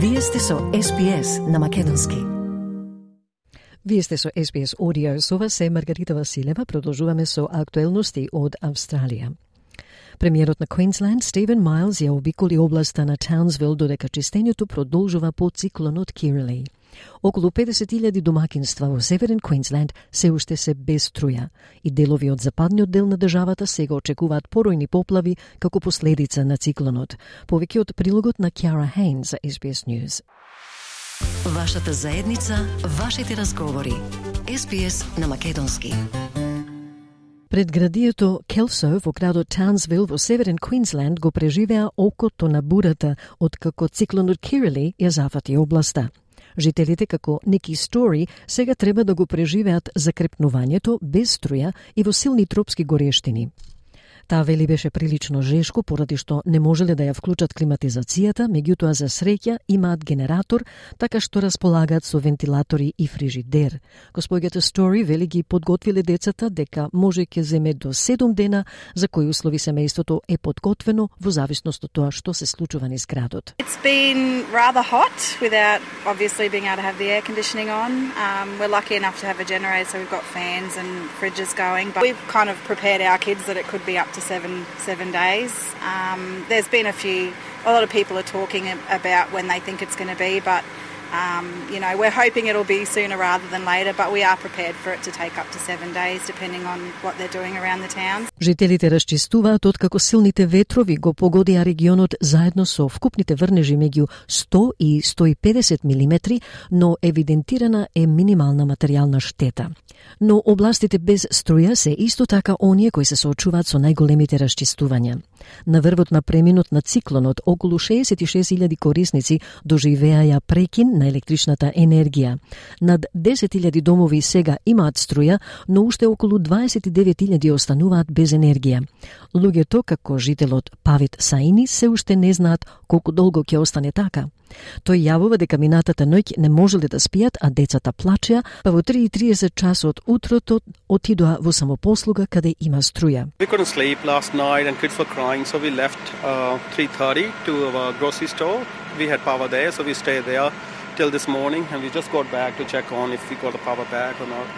Вие сте со SPS на Македонски. Вие сте со SBS Audio, со вас е Маргарита Василева, продолжуваме со актуелности од Австралија. Премиерот на Квинсленд Стивен Майлз ја обиколи областа на Таунсвил додека чистењето продолжува по циклонот Кирли. Околу 50.000 домакинства во Северен Квинсленд се уште се без струја и делови од западниот дел на државата сега очекуваат поројни поплави како последица на циклонот. Повеќе од прилогот на Кјара Хейн за SBS News. Вашата заедница, вашите разговори. SBS на Македонски. Пред градието Келсо во градот Таунсвил во Северен Квинсленд го преживеа окото на бурата откако циклонот Кирили ја зафати областа. Жителите како Ники Стори сега треба да го преживеат закрепнувањето без струја и во силни тропски горештини. Таа вели беше прилично жешко поради што не можеле да ја вклучат климатизацијата, меѓутоа за среќа имаат генератор, така што располагаат со вентилатори и фрижидер. Господјата Стори вели ги подготвиле децата дека може ќе земе до 7 дена за кои услови семејството е подготвено во зависност од тоа што се случува низ градот. It's been rather hot without obviously being able to have the air conditioning on. Um, we're lucky enough to have a generator, so we've got fans and fridges going. But we've kind of prepared our kids that it could be up to seven seven days. Um, there's been a few. A lot of people are talking about when they think it's going to be, but um, you know we're hoping it'll be sooner rather than later. But we are prepared for it to take up to seven days, depending on what they're doing around the town. Жителите расчистуваат откако силните ветрови го погодија регионот заедно со вкупните врнежи меѓу 100 и 150 милиметри, но евидентирана е минимална материјална штета. Но областите без струја се исто така оние кои се соочуваат со најголемите расчистувања. На врвот на преминот на циклонот, околу 66.000 корисници доживеаја прекин на електричната енергија. Над 10.000 домови сега имаат струја, но уште околу 29.000 остануваат без енергија. Луѓето, како жителот Павит Саини, се уште не знаат колку долго ќе остане така. Тој јавува дека минатата ноќ не можеле да спијат, а децата плачеа, па во 3.30 часот утрото отидоа во самопослуга каде има струја. We couldn't sleep last night and kids were crying, so we left uh, 3.30 to our grocery store. We had power there, so we stayed there till this morning and we just got back to check on if we got the power back or not.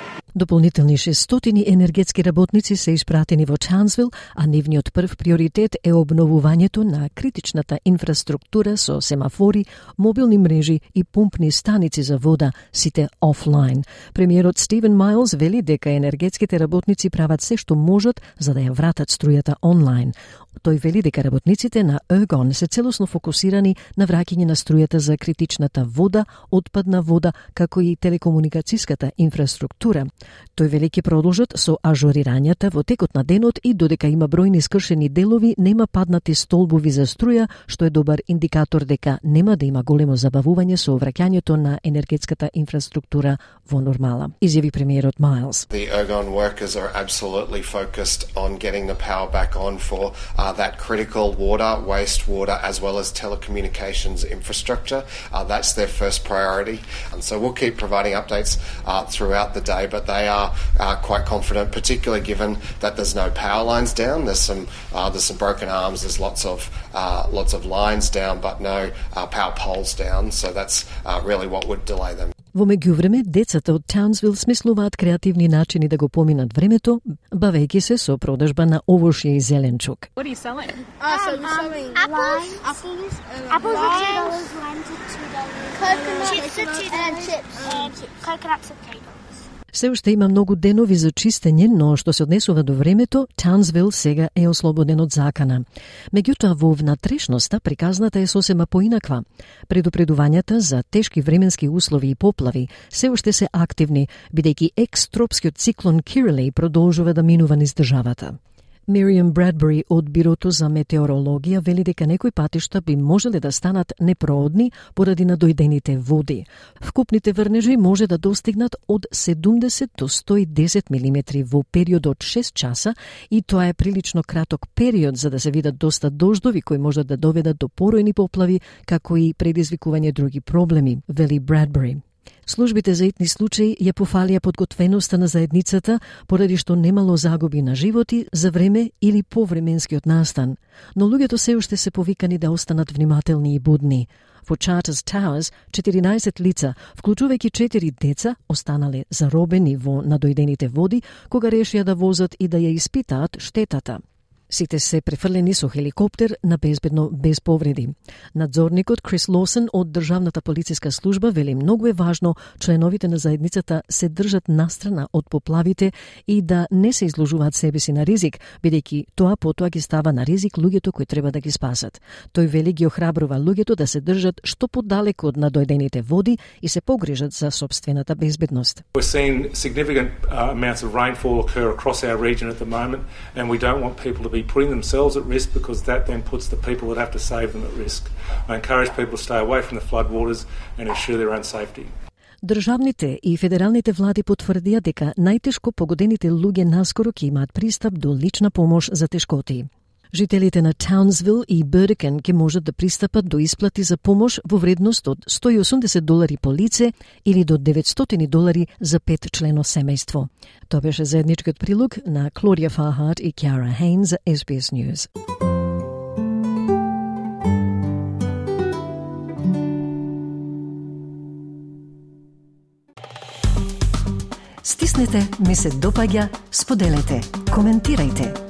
Дополнителни 600 енергетски работници се испратени во Чансвил, а нивниот прв приоритет е обновувањето на критичната инфраструктура со семафори, мобилни мрежи и пумпни станици за вода, сите офлайн. Премиерот Стивен Майлз вели дека енергетските работници прават се што можат за да ја вратат струјата онлайн. Тој вели дека работниците на Егон се целосно фокусирани на враќање на струјата за критичната вода, отпадна вода, како и телекомуникацијската инфраструктура. Тој вели ќе продолжат со ажурирањата во текот на денот и додека има бројни скршени делови, нема паднати столбови за струја, што е добар индикатор дека нема да има големо забавување со враќањето на енергетската инфраструктура во нормала. Изјави премиерот Майлс. The Ergon workers are absolutely focused on getting the power back on for uh, that critical water, wastewater, as well as telecommunications infrastructure. Uh, that's their first priority. And so we'll keep providing updates uh, throughout the day, but they are uh, quite confident, particularly given that there's no power lines down. There's some uh, there's some broken arms. There's lots of uh, lots of lines down, but no uh, power poles down. So that's uh, really what would delay them. Во меѓувреме, децата од Таунсвил смислуваат креативни начини да го поминат времето, бавејќи се со продажба на овошје и зеленчук. What are you selling? Uh, so we're selling apples. limes. Apples. Um, Apples are two limes, dollars, limes are two dollars. Coconuts. Chips are two And dollars. chips. And coconuts are three dollars. Се уште има многу денови за чистење, но што се однесува до времето, Таунсвил сега е ослободен од закана. Меѓутоа, во внатрешноста приказната е сосема поинаква. Предупредувањата за тешки временски услови и поплави се уште се активни, бидејќи екстропскиот циклон Кирилей продолжува да минува низ државата. Мириам Брадбери од Бирото за метеорологија вели дека некои патишта би можеле да станат непроодни поради надојдените води. Вкупните врнежи може да достигнат од 70 до 110 мм во период од 6 часа и тоа е прилично краток период за да се видат доста дождови кои можат да доведат до поројни поплави, како и предизвикување други проблеми, вели Брадбери. Службите за итни случаи ја пофалија подготвеноста на заедницата поради што немало загуби на животи за време или повременскиот настан, но луѓето се уште се повикани да останат внимателни и будни. Во Charters Towers, 14 лица, вклучувајќи 4 деца, останале заробени во надојдените води кога решија да возат и да ја испитаат штетата. Сите се префрлени со хеликоптер на безбедно без повреди. Надзорникот Крис Лосен од Државната полициска служба вели многу е важно членовите на заедницата се држат настрана од поплавите и да не се изложуваат себе си на ризик, бидејќи тоа потоа ги става на ризик луѓето кои треба да ги спасат. Тој вели ги охрабрува луѓето да се држат што подалеку од надојдените води и се погрижат за собствената безбедност. We're seeing significant uh, amounts of rainfall occur across our region at the moment and we don't want people to be be putting themselves at risk because that then puts the people that have to save them at risk. I encourage people to stay away from the floodwaters and ensure their own safety. Државните и федералните влади потврдија дека најтешко погодените луѓе наскоро ќе имаат пристап до лична помош за тешкоти. Жителите на Таунсвил и Бердекен ќе можат да пристапат до исплати за помош во вредност од 180 долари по лице или до 900 долари за пет члено семејство. Тоа беше заедничкиот прилог на Клорија Фахарт и Кјара Хейн за SBS News. Стиснете, ми се допаѓа, споделете, коментирајте.